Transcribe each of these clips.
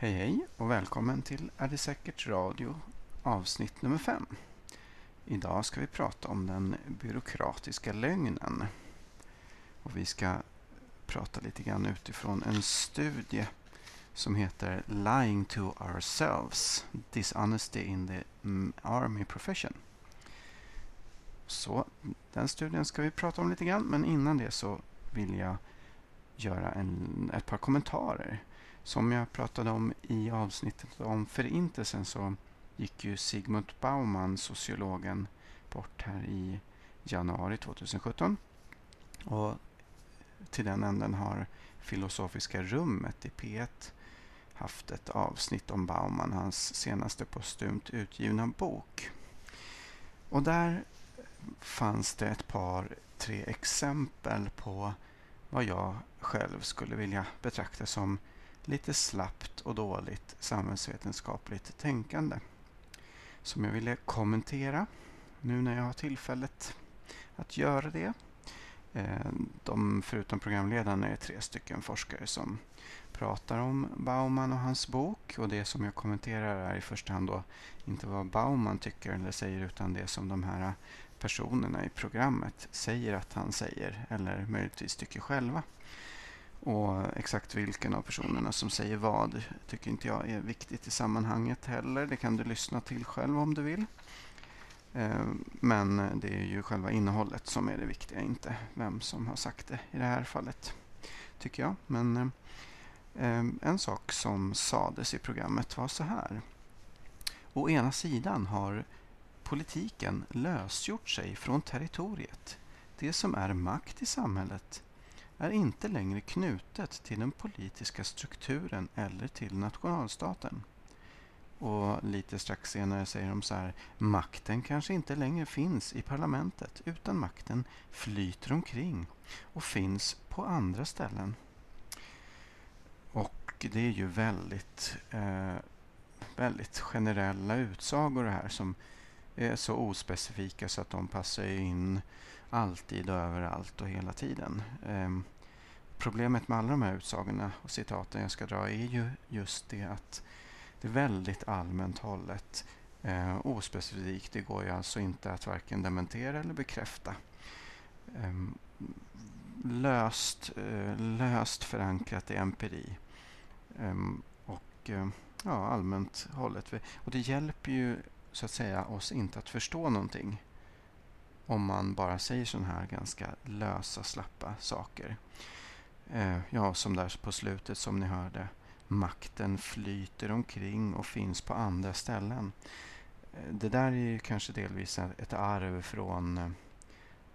Hej hej och välkommen till Är det säkert radio avsnitt nummer 5. Idag ska vi prata om den byråkratiska lögnen. Och vi ska prata lite grann utifrån en studie som heter Lying to ourselves, Dishonesty in the Army Profession. Så den studien ska vi prata om lite grann, men innan det så vill jag göra en, ett par kommentarer. Som jag pratade om i avsnittet om Förintelsen så gick ju Sigmund Baumann, sociologen, bort här i januari 2017. Och till den änden har Filosofiska rummet i P1 haft ett avsnitt om Baumann, hans senaste postumt utgivna bok. Och där fanns det ett par, tre exempel på vad jag själv skulle vilja betrakta som lite slappt och dåligt samhällsvetenskapligt tänkande som jag ville kommentera nu när jag har tillfället att göra det. Eh, de, förutom programledarna är tre stycken forskare som pratar om Bauman och hans bok och det som jag kommenterar är i första hand då inte vad Bauman tycker eller säger utan det som de här personerna i programmet säger att han säger eller möjligtvis tycker själva. Och exakt vilken av personerna som säger vad tycker inte jag är viktigt i sammanhanget heller. Det kan du lyssna till själv om du vill. Eh, men det är ju själva innehållet som är det viktiga, inte vem som har sagt det i det här fallet, tycker jag. Men eh, en sak som sades i programmet var så här. Å ena sidan har politiken lösgjort sig från territoriet, det som är makt i samhället är inte längre knutet till den politiska strukturen eller till nationalstaten. Och lite strax senare säger de så här, makten kanske inte längre finns i parlamentet utan makten flyter omkring och finns på andra ställen. Och det är ju väldigt, eh, väldigt generella utsagor det här som är så ospecifika så att de passar in alltid och överallt och hela tiden. Eh, problemet med alla de här utsagorna och citaten jag ska dra är ju just det att det är väldigt allmänt hållet, eh, ospecifikt. Det går ju alltså inte att varken dementera eller bekräfta. Eh, löst, eh, löst förankrat i empiri ehm, och eh, ja, allmänt hållet. Och det hjälper ju så att säga oss inte att förstå någonting om man bara säger sådana här ganska lösa, slappa saker. Eh, ja, som där på slutet som ni hörde. Makten flyter omkring och finns på andra ställen. Eh, det där är ju kanske delvis ett arv från eh,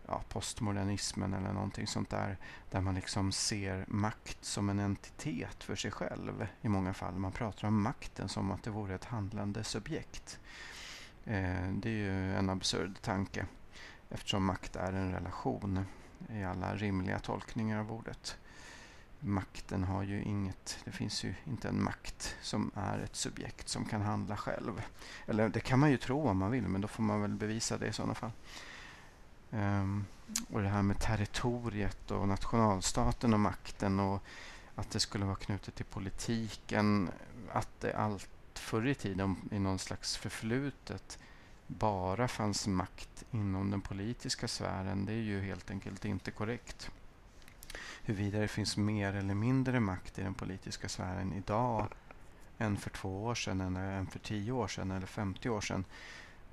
ja, postmodernismen eller någonting sånt där. Där man liksom ser makt som en entitet för sig själv i många fall. Man pratar om makten som att det vore ett handlande subjekt. Eh, det är ju en absurd tanke eftersom makt är en relation i alla rimliga tolkningar av ordet. Makten har ju inget, det finns ju inte en makt som är ett subjekt som kan handla själv. Eller det kan man ju tro om man vill, men då får man väl bevisa det i sådana fall. Um, och det här med territoriet och nationalstaten och makten och att det skulle vara knutet till politiken. Att det allt förr i tiden i någon slags förflutet bara fanns makt inom den politiska sfären. Det är ju helt enkelt inte korrekt. Huruvida det finns mer eller mindre makt i den politiska sfären idag än för två år sedan, eller än för tio år sedan eller 50 år sedan.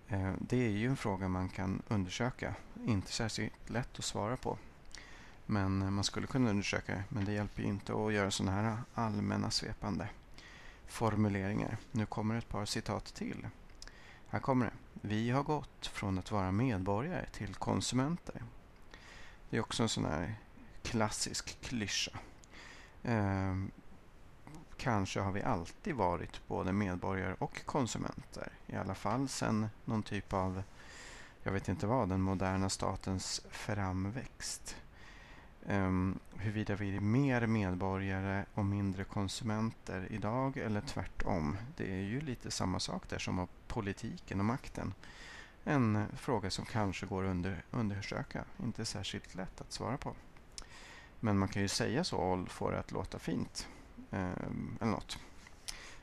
Eh, det är ju en fråga man kan undersöka. Inte särskilt lätt att svara på. Men eh, man skulle kunna undersöka det, men det hjälper ju inte att göra sådana här allmänna svepande formuleringar. Nu kommer ett par citat till. Här kommer det. Vi har gått från att vara medborgare till konsumenter. Det är också en sån här klassisk klyscha. Eh, kanske har vi alltid varit både medborgare och konsumenter. I alla fall sedan någon typ av, jag vet inte vad, den moderna statens framväxt. Um, huruvida vi är mer medborgare och mindre konsumenter idag eller tvärtom. Det är ju lite samma sak där som politiken och makten. En fråga som kanske går att under, undersöka. Inte särskilt lätt att svara på. Men man kan ju säga så och få det att låta fint. Eh, eller något.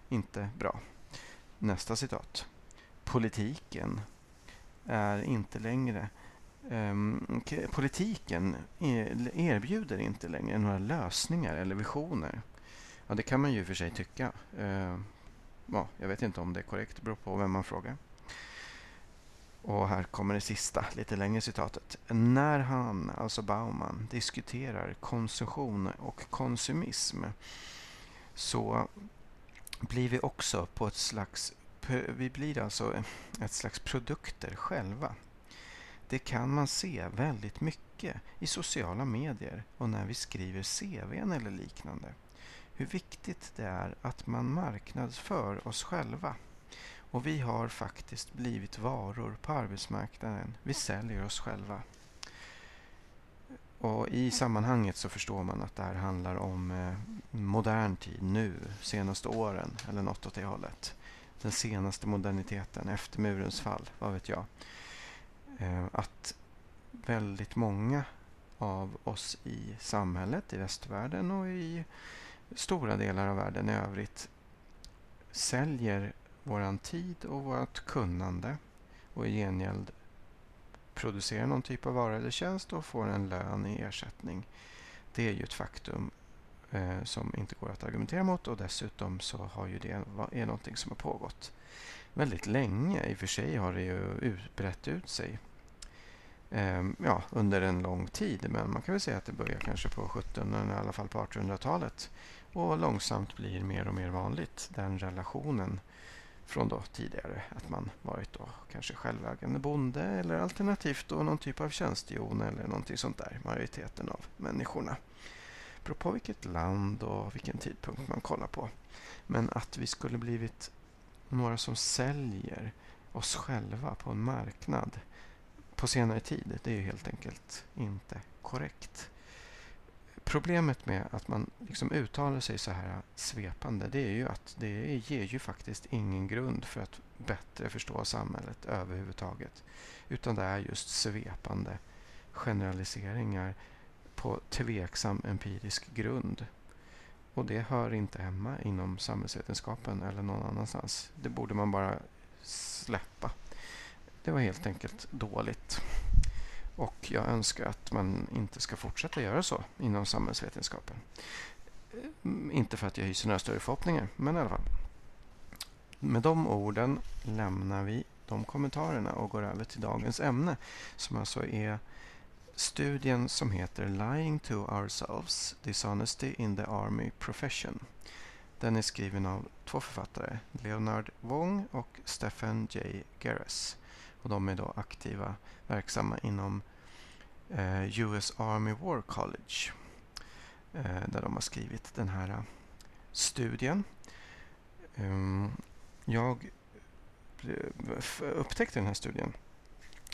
inte bra. Nästa citat. Politiken är inte längre Ehm, politiken e, erbjuder inte längre några lösningar eller visioner. Ja, det kan man ju för sig tycka. Ehm, ja, jag vet inte om det är korrekt, det beror på vem man frågar. Och här kommer det sista, lite längre citatet. När han, alltså Bauman, diskuterar konsumtion och konsumism så blir vi också på ett slags vi blir alltså ett slags produkter själva. Det kan man se väldigt mycket i sociala medier och när vi skriver CVn eller liknande. Hur viktigt det är att man marknadsför oss själva. Och vi har faktiskt blivit varor på arbetsmarknaden. Vi säljer oss själva. Och I sammanhanget så förstår man att det här handlar om eh, modern tid nu, senaste åren eller något åt det hållet. Den senaste moderniteten efter murens fall, vad vet jag. Eh, att väldigt många av oss i samhället, i västvärlden och i stora delar av världen i övrigt säljer våran tid och vårt kunnande och i gengäld producerar någon typ av vara eller tjänst och får en lön i ersättning. Det är ju ett faktum eh, som inte går att argumentera mot och dessutom så har ju det är någonting som har pågått väldigt länge. I och för sig har det ju brett ut sig Ehm, ja, under en lång tid men man kan väl säga att det börjar kanske på 1700 i alla fall på 1800-talet och långsamt blir mer och mer vanligt den relationen från då tidigare att man varit då kanske självägande bonde eller alternativt då någon typ av tjänstehjon eller någonting sånt där, majoriteten av människorna. Det beror på vilket land och vilken tidpunkt man kollar på. Men att vi skulle blivit några som säljer oss själva på en marknad på senare tid, det är ju helt enkelt inte korrekt. Problemet med att man liksom uttalar sig så här svepande det är ju att det ger ju faktiskt ingen grund för att bättre förstå samhället överhuvudtaget. Utan det är just svepande generaliseringar på tveksam empirisk grund. Och det hör inte hemma inom samhällsvetenskapen eller någon annanstans. Det borde man bara släppa. Det var helt enkelt dåligt. Och jag önskar att man inte ska fortsätta göra så inom samhällsvetenskapen. Mm, inte för att jag hyser några större förhoppningar, men i alla fall. Med de orden lämnar vi de kommentarerna och går över till dagens ämne som alltså är studien som heter Lying to ourselves, Dishonesty in the Army Profession. Den är skriven av två författare, Leonard Wong och Stephen J. Gerres. Och de är då aktiva, verksamma inom eh, US Army War College. Eh, där de har skrivit den här eh, studien. Um, jag eh, upptäckte den här studien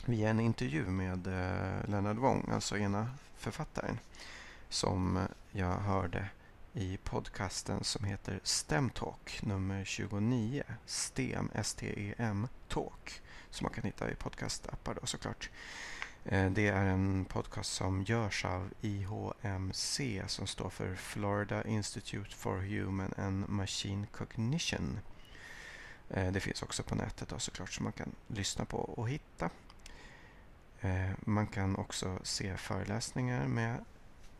via en intervju med eh, Leonard Wong, alltså ena författaren, som jag hörde i podcasten som heter STEM Talk nummer 29. STEM, S-T-E-M Talk, som man kan hitta i podcastappar då såklart. Eh, det är en podcast som görs av IHMC som står för Florida Institute for Human and Machine Cognition. Eh, det finns också på nätet då såklart som man kan lyssna på och hitta. Eh, man kan också se föreläsningar med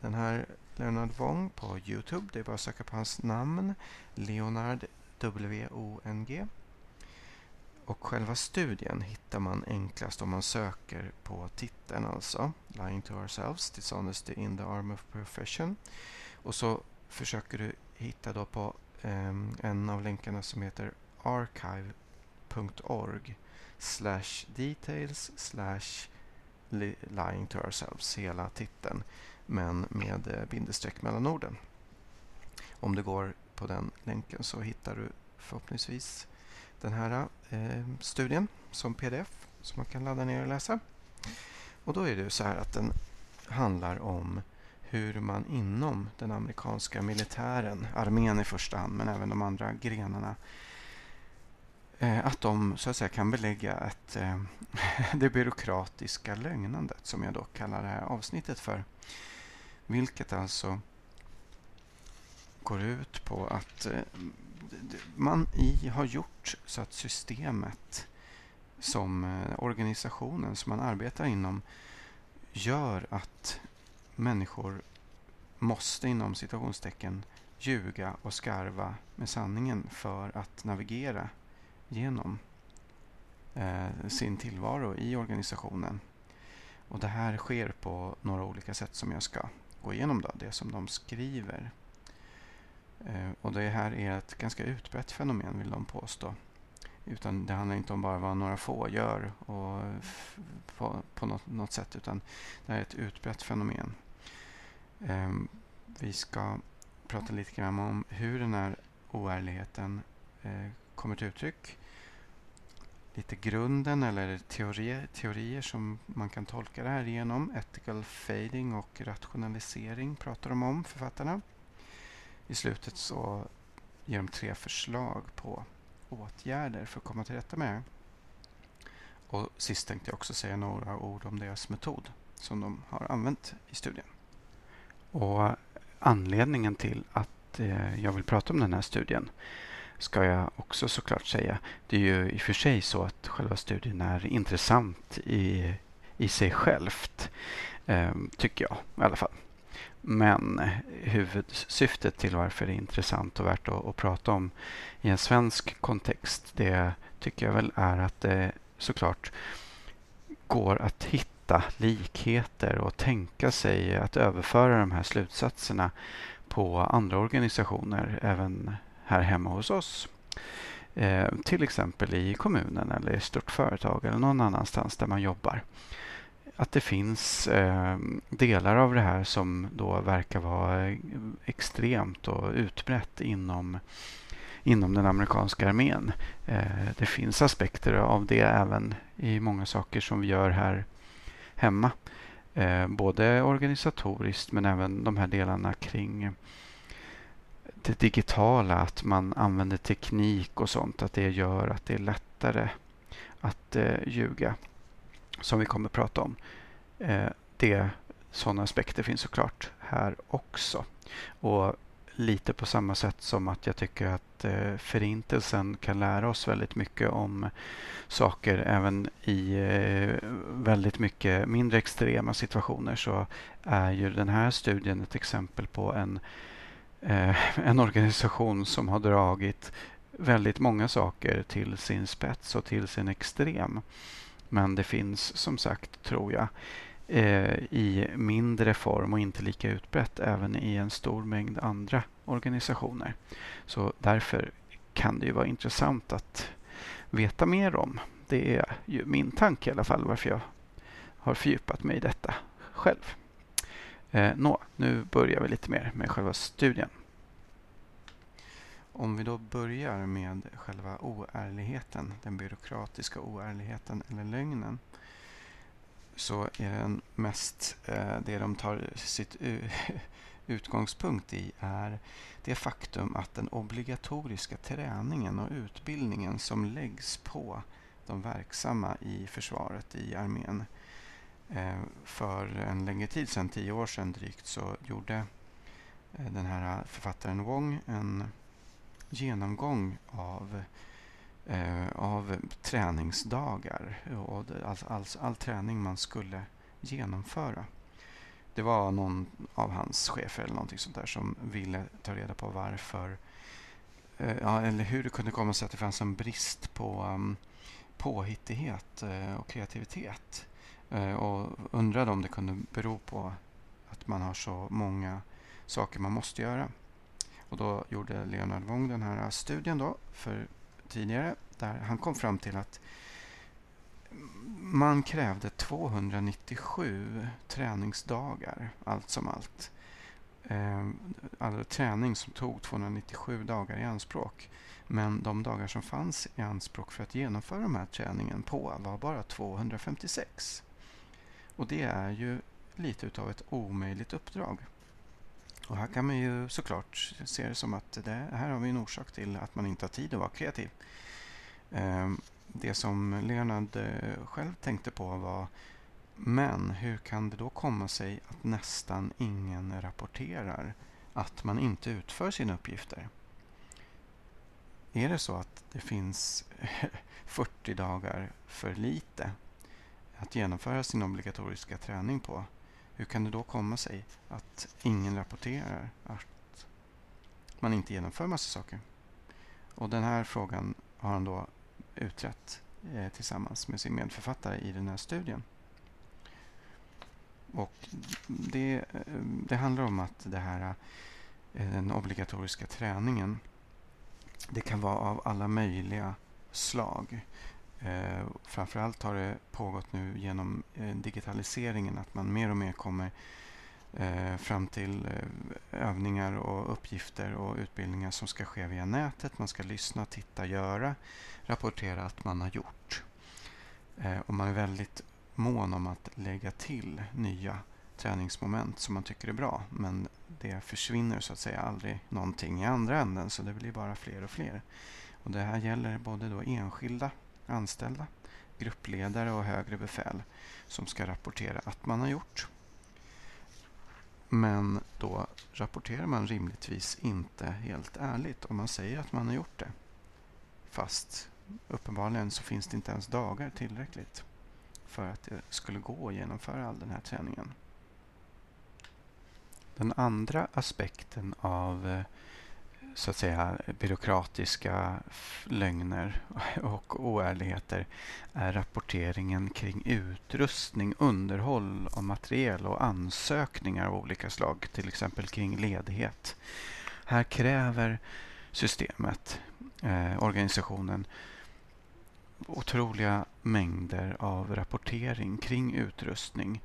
den här Leonard Wong på Youtube. Det är bara att söka på hans namn, Leonard W-O-N-G. Och själva studien hittar man enklast om man söker på titeln alltså. Lying to ourselves, Dishonesty in the arm of profession. Och så försöker du hitta då på um, en av länkarna som heter archive.org slash details slash lying to ourselves, hela titeln, men med eh, bindestreck mellan orden. Om du går på den länken så hittar du förhoppningsvis den här eh, studien som pdf som man kan ladda ner och läsa. Och då är det så här att den handlar om hur man inom den amerikanska militären, armén i första hand, men även de andra grenarna, eh, att de så att säga kan belägga att eh, det byråkratiska lögnandet, som jag då kallar det här avsnittet för. Vilket alltså går ut på att eh, man i har gjort så att systemet som eh, organisationen som man arbetar inom gör att människor måste inom citationstecken ljuga och skarva med sanningen för att navigera genom eh, sin tillvaro i organisationen. Och Det här sker på några olika sätt som jag ska gå igenom. Då, det som de skriver. Eh, och Det här är ett ganska utbrett fenomen vill de påstå. Utan det handlar inte om bara vad några få gör och på, på något, något, sätt utan det här är ett utbrett fenomen. Ehm, vi ska prata lite grann om hur den här oärligheten eh, kommer till uttryck. Lite grunden eller teorier, teorier som man kan tolka det här genom. Ethical fading och rationalisering pratar de om, författarna. I slutet så ger de tre förslag på åtgärder för att komma till rätta med det. Och sist tänkte jag också säga några ord om deras metod som de har använt i studien. Och anledningen till att eh, jag vill prata om den här studien ska jag också såklart säga. Det är ju i och för sig så att själva studien är intressant i, i sig självt, eh, tycker jag i alla fall. Men huvudsyftet till varför det är intressant och värt att, att, prata om i en svensk kontext, det tycker jag väl är att det såklart går att hitta likheter och tänka sig att överföra de här slutsatserna på andra organisationer, även här hemma hos oss. Eh, till exempel i kommunen eller i ett stort företag eller någon annanstans där man jobbar att det finns eh, delar av det här som då verkar vara extremt och utbrett inom, inom den amerikanska armén. Eh, det finns aspekter av det även i många saker som vi gör här hemma. Eh, både organisatoriskt men även de här delarna kring det digitala, att man använder teknik och sånt, att det gör att det är lättare att eh, ljuga som vi kommer att prata om. Eh, det, sådana aspekter finns såklart här också. Och lite på samma sätt som att jag tycker att eh, Förintelsen kan lära oss väldigt mycket om saker även i eh, väldigt mycket mindre extrema situationer så är ju den här studien ett exempel på en, eh, en organisation som har dragit väldigt många saker till sin spets och till sin extrem. Men det finns som sagt, tror jag, eh, i mindre form och inte lika utbrett även i en stor mängd andra organisationer. Så därför kan det ju vara intressant att veta mer om. Det är ju min tanke i alla fall varför jag har fördjupat mig i detta själv. Eh, nå, nu börjar vi lite mer med själva studien. Om vi då börjar med själva oärligheten, den byråkratiska oärligheten eller lögnen, så är den mest, eh, det de tar sitt utgångspunkt i är det faktum att den obligatoriska träningen och utbildningen som läggs på de verksamma i försvaret, i armén. Eh, för en längre tid sedan, tio år sedan drygt, så gjorde eh, den här författaren Wong en genomgång av, eh, av träningsdagar och all, all, all träning man skulle genomföra. Det var någon av hans chefer eller någonting sånt där som ville ta reda på varför ja, eller hur det kunde komma sig att det fanns en brist på um, påhittighet uh, och kreativitet. Eh, och undrade om det kunde bero på att man har så många saker man måste göra. Och då gjorde Leonard Wong den här studien då för tidigare där han kom fram till att man krävde 297 träningsdagar allt som allt. All alltså träning som tog 297 dagar i anspråk. Men de dagar som fanns i anspråk för att genomföra den här träningen på var bara 256. Och det är ju lite utav ett omöjligt uppdrag. Och här kan man ju såklart se det som att det, här har vi en orsak till att man inte har tid att vara kreativ. Ehm, det som Leonard eh, själv tänkte på var men hur kan det då komma sig att nästan ingen rapporterar att man inte utför sina uppgifter? är det så att det finns 40 dagar för lite att genomföra sin obligatoriska träning på, hur kan det då komma sig att ingen rapporterar att man inte genomför massa saker? Och den här frågan har han då utrett eh, tillsammans med sin medförfattare i den här studien. Och det, eh, det handlar om att det här, eh, den obligatoriska träningen det kan vara av alla möjliga slag. Eh, framförallt har det pågått nu genom eh, digitaliseringen att man mer och mer kommer eh, fram till eh, övningar och uppgifter och utbildningar som ska ske via nätet. Man ska lyssna, titta, göra, rapportera att man har gjort. Eh, och man är väldigt mån om att lägga till nya träningsmoment som man tycker är bra. Men det försvinner så att säga aldrig någonting i andra änden så det blir bara fler och fler. Och det här gäller både då enskilda anställda, gruppledare och högre befäl som ska rapportera att man har gjort. Men då rapporterar man rimligtvis inte helt ärligt om man säger att man har gjort det. Fast uppenbarligen så finns det inte ens dagar tillräckligt för att det skulle gå att genomföra all den här träningen. Den andra aspekten av eh, så att säga byråkratiska lögner och oärligheter är rapporteringen kring utrustning, underhåll av materiel och ansökningar av olika slag, till exempel kring ledighet. Här kräver systemet, eh, organisationen, otroliga mängder av rapportering kring utrustning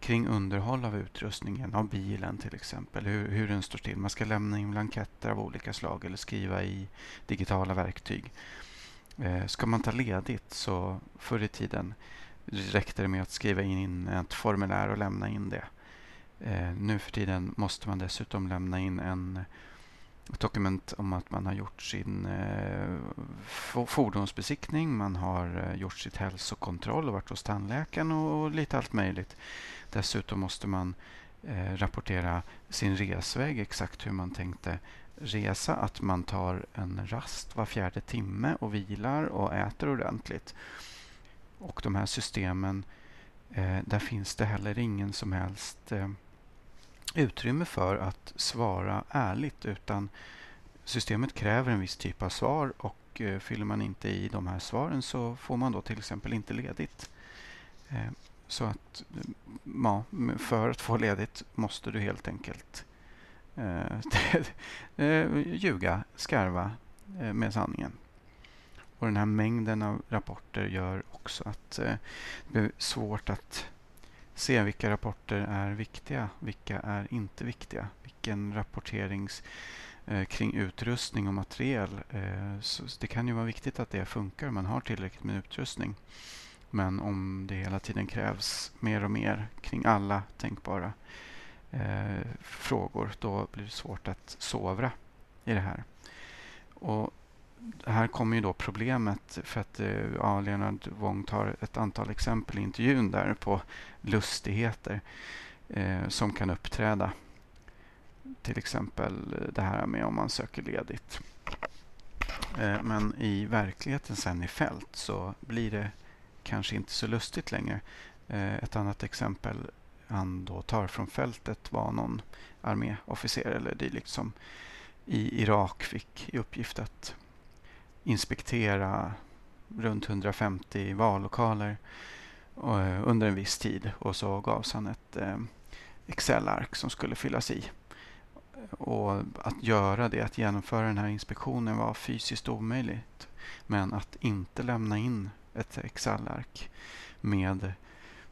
kring underhåll av utrustningen, av bilen till exempel, hur, hur den står till. Man ska lämna in blanketter av olika slag eller skriva i digitala verktyg. Eh, ska man ta ledigt så förr i tiden räckte det med att skriva in ett formulär och lämna in det. Eh, nu för tiden måste man dessutom lämna in en ett dokument om att man har gjort sin eh, fordonsbesiktning, man har eh, gjort sitt hälsokontroll och varit hos tandläkaren och, och lite allt möjligt. Dessutom måste man eh, rapportera sin resväg, exakt hur man tänkte resa, att man tar en rast var fjärde timme och vilar och äter ordentligt. Och de här systemen, eh, där finns det heller ingen som helst eh, utrymme för att svara ärligt utan systemet kräver en viss typ av svar och eh, fyller man inte i de här svaren så får man då till exempel inte ledigt. Eh, så att eh, ja, för att få ledigt måste du helt enkelt eh, eh, ljuga, skarva eh, med sanningen. Och Den här mängden av rapporter gör också att eh, det blir svårt att se vilka rapporter är viktiga, vilka är inte viktiga. Vilken rapporterings eh, kring utrustning och materiel. Eh, så det kan ju vara viktigt att det funkar, man har tillräckligt med utrustning. Men om det hela tiden krävs mer och mer kring alla tänkbara eh, frågor, då blir det svårt att sovra i det här. Och här kommer ju då problemet för att eh, ja, Leonard Wong tar ett antal exempel i intervjun där på lustigheter eh, som kan uppträda. Till exempel det här med om man söker ledigt. Eh, men i verkligheten sen i fält så blir det kanske inte så lustigt längre. Eh, ett annat exempel han då tar från fältet var någon arméofficer eller dylikt som i Irak fick i uppgift att inspektera runt 150 vallokaler eh, under en viss tid och så gavs han ett eh, Excel-ark som skulle fyllas i. Och att göra det, att genomföra den här inspektionen var fysiskt omöjligt. Men att inte lämna in ett Excel-ark med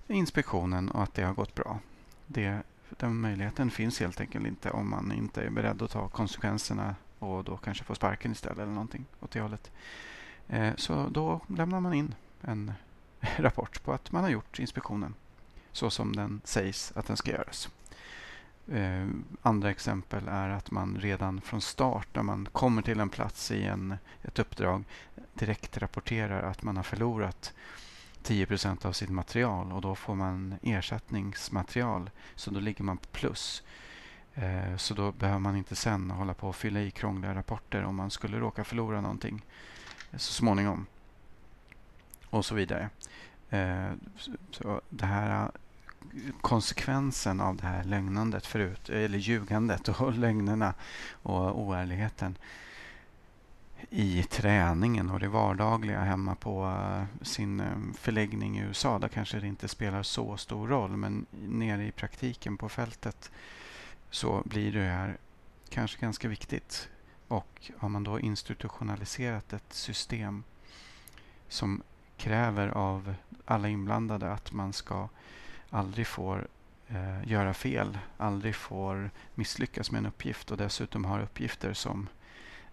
inspektionen och att det har gått bra. Det, den möjligheten finns helt enkelt inte om man inte är beredd att ta konsekvenserna och då kanske få sparken istället eller någonting åt det hållet. Eh, så då lämnar man in en rapport på att man har gjort inspektionen så som den sägs att den ska göras. Eh, andra exempel är att man redan från start när man kommer till en plats i en, ett uppdrag direkt rapporterar att man har förlorat 10% av sitt material och då får man ersättningsmaterial. Så då ligger man på plus. Eh, så då behöver man inte sen hålla på och fylla i krångliga rapporter om man skulle råka förlora någonting eh, så småningom. Och så vidare. Eh, så det här eh, konsekvensen av det här lögnandet förut, eh, eller ljugandet och lögnerna och oärligheten i träningen och det vardagliga hemma på sin förläggning i USA. Där kanske det inte spelar så stor roll men nere i praktiken på fältet så blir det här kanske ganska viktigt. Och har man då institutionaliserat ett system som kräver av alla inblandade att man ska aldrig får eh, göra fel, aldrig får misslyckas med en uppgift och dessutom har uppgifter som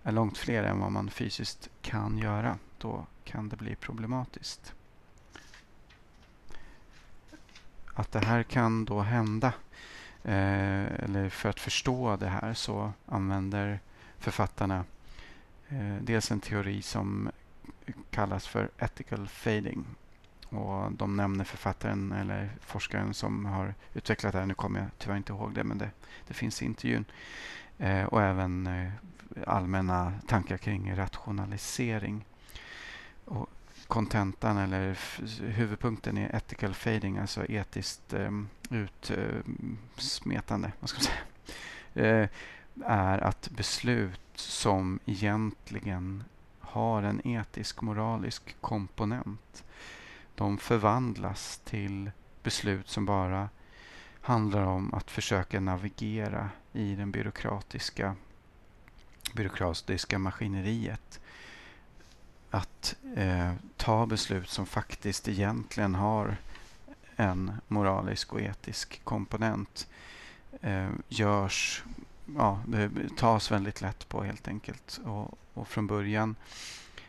är långt fler än vad man fysiskt kan göra, då kan det bli problematiskt. Att det här kan då hända Eh, eller för att förstå det här så använder författarna eh, dels en teori som kallas för ethical fading. Och de nämner författaren eller forskaren som har utvecklat det här. Nu kommer jag tyvärr inte ihåg det, men det, det finns i intervjun. Eh, och även eh, allmänna tankar kring rationalisering. Kontentan eller huvudpunkten i ethical fading, alltså etiskt ehm, um, utsmetande, ehm, vad ska man säga, uh, är att beslut som egentligen har en etisk moralisk komponent, de förvandlas till beslut som bara handlar om att försöka navigera i den byråkratiska, byråkratiska maskineriet att eh, ta beslut som faktiskt egentligen har en moralisk och etisk komponent eh, görs, ja, det tas väldigt lätt på helt enkelt. Och, och från början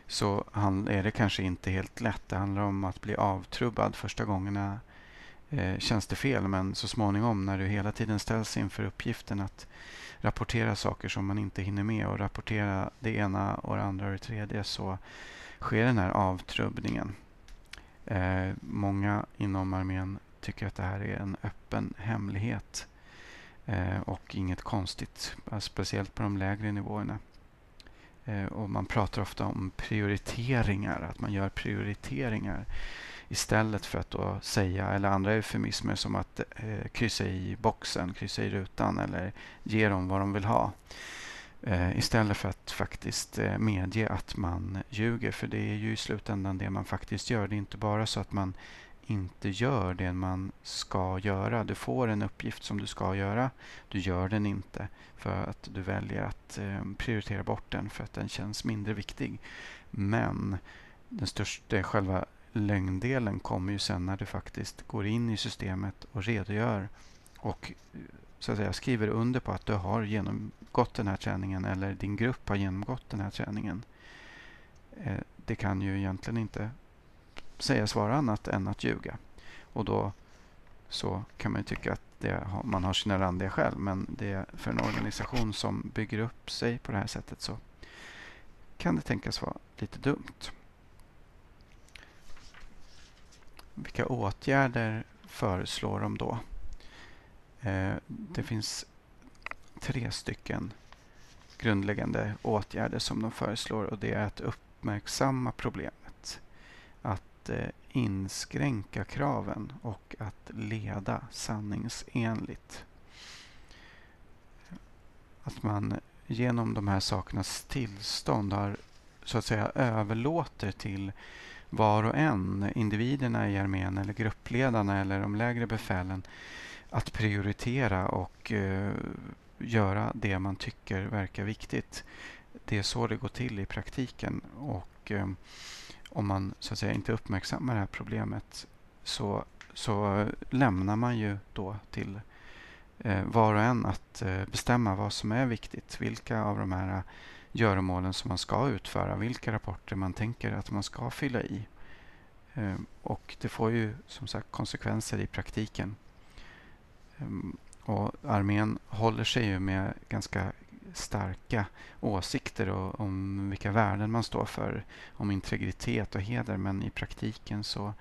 så är det kanske inte helt lätt. Det handlar om att bli avtrubbad första gångerna eh, känns det fel men så småningom när du hela tiden ställs inför uppgiften att rapportera saker som man inte hinner med och rapportera det ena och det andra och det tredje så sker den här avtrubbningen. Eh, många inom armén tycker att det här är en öppen hemlighet eh, och inget konstigt, eh, speciellt på de lägre nivåerna. Eh, och Man pratar ofta om prioriteringar, att man gör prioriteringar istället för att då säga, eller andra eufemismer som att eh, kryssa i boxen, kryssa i rutan eller ge dem vad de vill ha. Eh, istället för att faktiskt eh, medge att man ljuger. För det är ju i slutändan det man faktiskt gör. Det är inte bara så att man inte gör det man ska göra. Du får en uppgift som du ska göra. Du gör den inte för att du väljer att eh, prioritera bort den för att den känns mindre viktig. Men den största, själva lögndelen kommer ju sen när du faktiskt går in i systemet och redogör och eh, så att säga, skriver under på att du har genomgått den här träningen eller din grupp har genomgått den här träningen. Eh, det kan ju egentligen inte sägas vara annat än att ljuga. Och då så kan man tycka att det, man har sina randiga skäl men det, för en organisation som bygger upp sig på det här sättet så kan det tänkas vara lite dumt. Vilka åtgärder föreslår de då? Eh, det finns tre stycken grundläggande åtgärder som de föreslår och det är att uppmärksamma problemet, att eh, inskränka kraven och att leda sanningsenligt. Att man genom de här sakernas tillstånd har så att säga överlåter till var och en, individerna i armén eller gruppledarna eller de lägre befälen att prioritera och eh, göra det man tycker verkar viktigt. Det är så det går till i praktiken. Och eh, om man så att säga inte uppmärksammar det här problemet så, så lämnar man ju då till eh, var och en att eh, bestämma vad som är viktigt. Vilka av de här göromålen som man ska utföra. Vilka rapporter man tänker att man ska fylla i. Ehm, och det får ju som sagt konsekvenser i praktiken. Ehm, och armén håller sig ju med ganska starka åsikter och, om vilka värden man står för, om integritet och heder. Men i praktiken så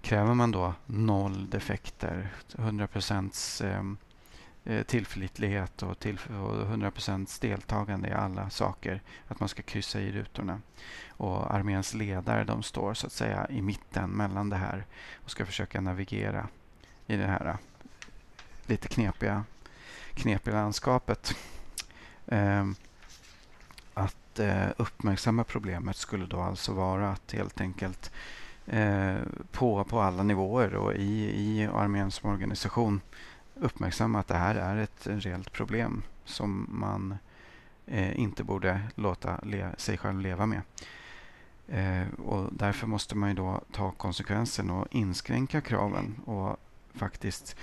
kräver man då noll defekter, 100 procents ehm, Eh, tillförlitlighet och, till, och 100% deltagande i alla saker. Att man ska kryssa i rutorna. Och arméns ledare de står så att säga i mitten mellan det här och ska försöka navigera i det här eh, lite knepiga, knepiga landskapet. Eh, att eh, uppmärksamma problemet skulle då alltså vara att helt enkelt eh, på, på alla nivåer och i, i armén som organisation uppmärksamma att det här är ett reellt problem som man eh, inte borde låta sig själv leva med. Eh, och därför måste man ju då ta konsekvensen och inskränka kraven och faktiskt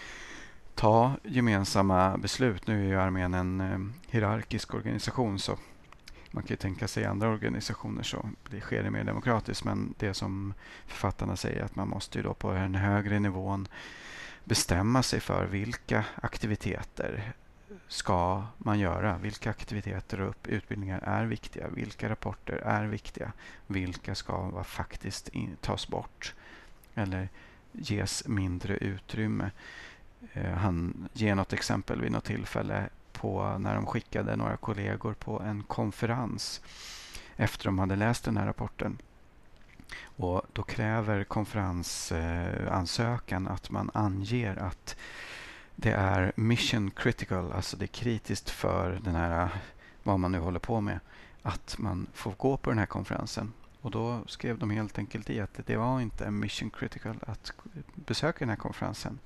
ta gemensamma beslut. Nu är ju armén en eh, hierarkisk organisation så man kan ju tänka sig andra organisationer så det sker det mer demokratiskt men det som författarna säger att man måste ju då på den högre nivån bestämma sig för vilka aktiviteter ska man göra? Vilka aktiviteter och utbildningar är viktiga? Vilka rapporter är viktiga? Vilka ska faktiskt tas bort eller ges mindre utrymme? Eh, han ger något exempel vid något tillfälle på när de skickade några kollegor på en konferens efter de hade läst den här rapporten. Och Då kräver konferensansökan att man anger att det är mission critical, alltså det är kritiskt för den här, vad man nu håller på med, att man får gå på den här konferensen. Och Då skrev de helt enkelt i att det var inte mission critical att besöka den här konferensen.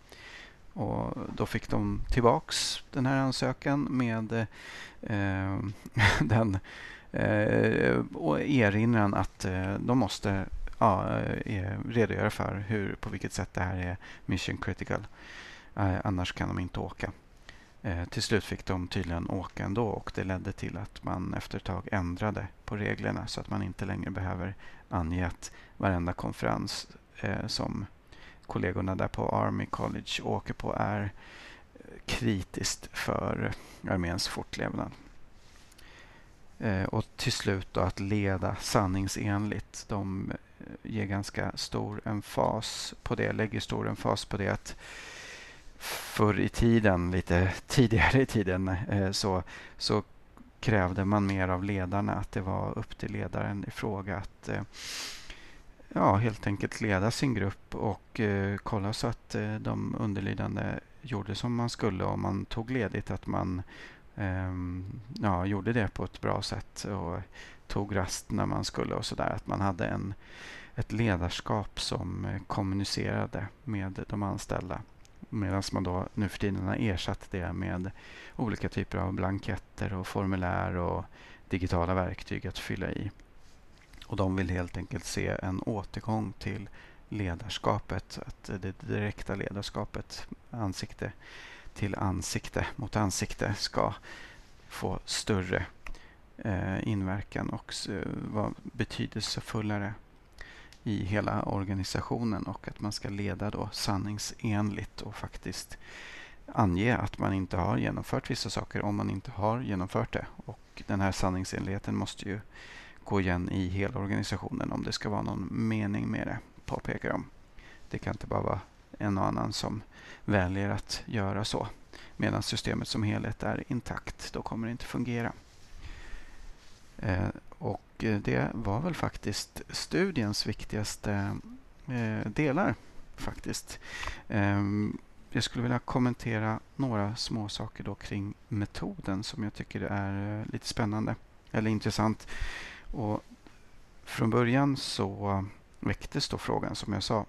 Och Då fick de tillbaks den här ansökan med eh, den eh, och erinran att eh, de måste ja, eh, eh, redogöra för hur, på vilket sätt det här är mission critical. Eh, annars kan de inte åka. Eh, till slut fick de tydligen åka ändå och det ledde till att man efter ett tag ändrade på reglerna så att man inte längre behöver ange att varenda konferens eh, som kollegorna där på Army College åker på är kritiskt för arméns fortlevnad. Eh, och till slut då att leda sanningsenligt. De eh, ger ganska stor emfas på det, lägger stor emfas på det att förr i tiden, lite tidigare i tiden, eh, så, så krävde man mer av ledarna. Att det var upp till ledaren i fråga att eh, ja, helt enkelt leda sin grupp och eh, kolla så att eh, de underlydande gjorde som man skulle. Om man tog ledigt att man eh, ja, gjorde det på ett bra sätt och tog rast när man skulle och sådär. Att man hade en, ett ledarskap som eh, kommunicerade med de anställda. Medan man då nu för tiden har ersatt det med olika typer av blanketter och formulär och digitala verktyg att fylla i. Och de vill helt enkelt se en återgång till ledarskapet, att det direkta ledarskapet, ansikte till ansikte mot ansikte, ska få större eh, inverkan och eh, vara betydelsefullare i hela organisationen och att man ska leda då sanningsenligt och faktiskt ange att man inte har genomfört vissa saker om man inte har genomfört det. Och den här sanningsenligheten måste ju gå igen i hela organisationen om det ska vara någon mening med det, påpekar de. Det kan inte bara vara en och annan som väljer att göra så. Medan systemet som helhet är intakt. Då kommer det inte fungera. Eh, och eh, det var väl faktiskt studiens viktigaste eh, delar. faktiskt. Eh, jag skulle vilja kommentera några små saker då kring metoden som jag tycker är eh, lite spännande eller intressant. Och från början så väcktes då frågan, som jag sa,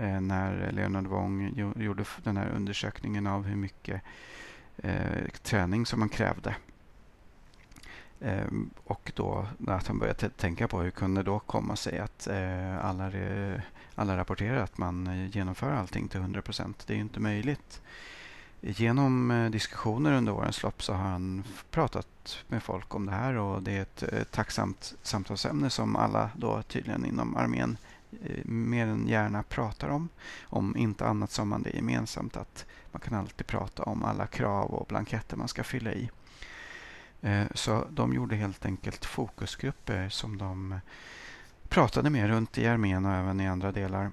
Eh, när Leonard Wong gjorde den här undersökningen av hur mycket eh, träning som man krävde. Eh, och då att han började tänka på hur kunde då komma sig att eh, alla, alla rapporterar att man genomför allting till 100 procent. Det är ju inte möjligt. Genom eh, diskussioner under årens lopp så har han pratat med folk om det här och det är ett, ett tacksamt samtalsämne som alla då tydligen inom armén eh, Eh, mer än gärna pratar om. Om inte annat så har man det gemensamt att man kan alltid prata om alla krav och blanketter man ska fylla i. Eh, så de gjorde helt enkelt fokusgrupper som de pratade med runt i armén och även i andra delar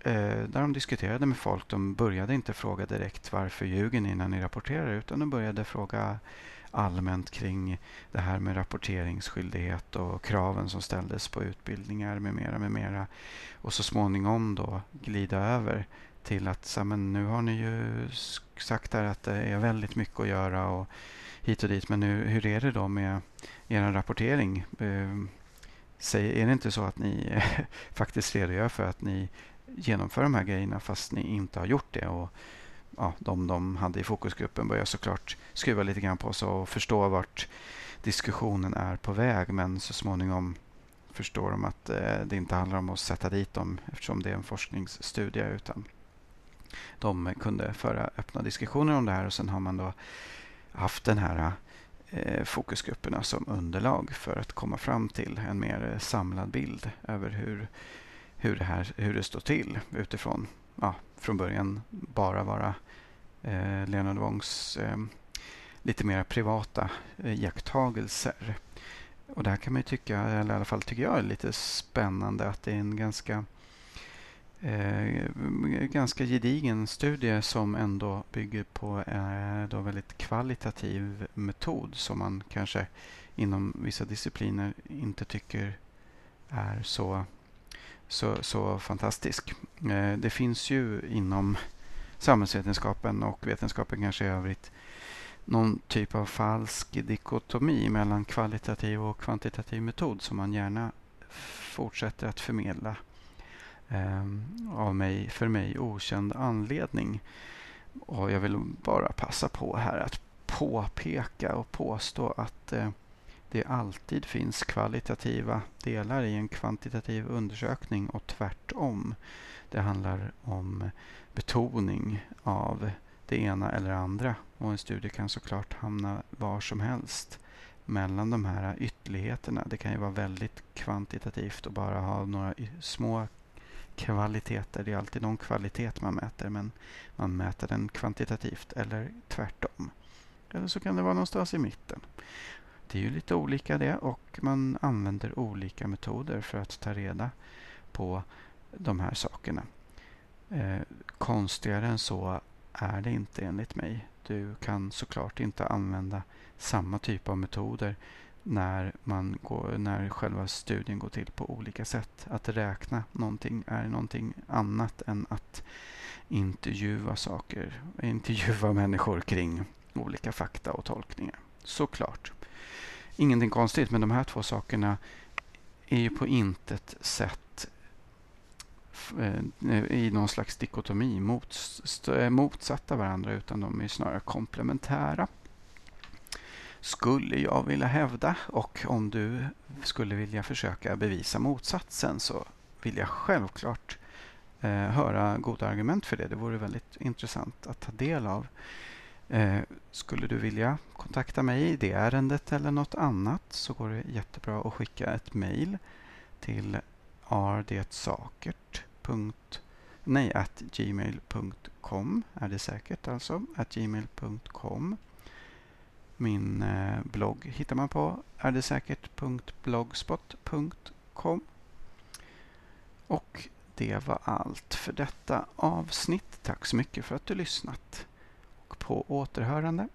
eh, där de diskuterade med folk. De började inte fråga direkt varför ljuger ni när ni rapporterar utan de började fråga allmänt kring det här med rapporteringsskyldighet och kraven som ställdes på utbildningar med mera, med mera. Och så småningom då glida över till att så, men nu har ni ju sagt där att det är väldigt mycket att göra och hit och dit. Men nu, hur är det då med er rapportering? Ehm, säg, är det inte så att ni faktiskt redogör för att ni genomför de här grejerna fast ni inte har gjort det? Och ja, de de hade i fokusgruppen börjar såklart skruva lite grann på sig och förstå vart diskussionen är på väg. Men så småningom förstår de att eh, det inte handlar om att sätta dit dem eftersom det är en forskningsstudie utan de kunde föra öppna diskussioner om det här och sen har man då haft den här eh, fokusgrupperna som underlag för att komma fram till en mer samlad bild över hur, hur, det, här, hur det står till utifrån ja, från början bara vara eh, Leonard Wongs eh, lite mer privata eh, iakttagelser. Och det här kan man ju tycka, eller i alla fall tycker jag är lite spännande att det är en ganska eh, ganska gedigen studie som ändå bygger på en eh, väldigt kvalitativ metod som man kanske inom vissa discipliner inte tycker är så så, så fantastisk. Eh, det finns ju inom samhällsvetenskapen och vetenskapen kanske i övrigt någon typ av falsk dikotomi mellan kvalitativ och kvantitativ metod som man gärna fortsätter att förmedla eh, av mig, för mig okänd anledning. Och Jag vill bara passa på här att påpeka och påstå att eh, det alltid finns kvalitativa delar i en kvantitativ undersökning och tvärtom. Det handlar om betoning av det ena eller andra och en studie kan såklart hamna var som helst mellan de här ytterligheterna. Det kan ju vara väldigt kvantitativt och bara ha några små kvaliteter. Det är alltid någon kvalitet man mäter men man mäter den kvantitativt eller tvärtom. Eller så kan det vara någonstans i mitten. Det är ju lite olika det och man använder olika metoder för att ta reda på de här sakerna. Eh, konstigare än så är det inte enligt mig. Du kan såklart inte använda samma typ av metoder när, man går, när själva studien går till på olika sätt. Att räkna någonting är någonting annat än att intervjua saker, intervjua människor kring olika fakta och tolkningar. Såklart ingenting konstigt, men de här två sakerna är ju på intet sätt eh, i någon slags dikotomi eh, motsatta varandra utan de är snarare komplementära. Skulle jag vilja hävda och om du skulle vilja försöka bevisa motsatsen så vill jag självklart eh, höra goda argument för det. Det vore väldigt intressant att ta del av. Eh, skulle du vilja kontakta mig i det ärendet eller något annat så går det jättebra att skicka ett mejl till ardetsakert.gmail.com är det säkert alltså, at gmail.com. Min eh, blogg hittar man på ärdesäkert.blogspot.com. Och det var allt för detta avsnitt. Tack så mycket för att du lyssnat och på återhörande.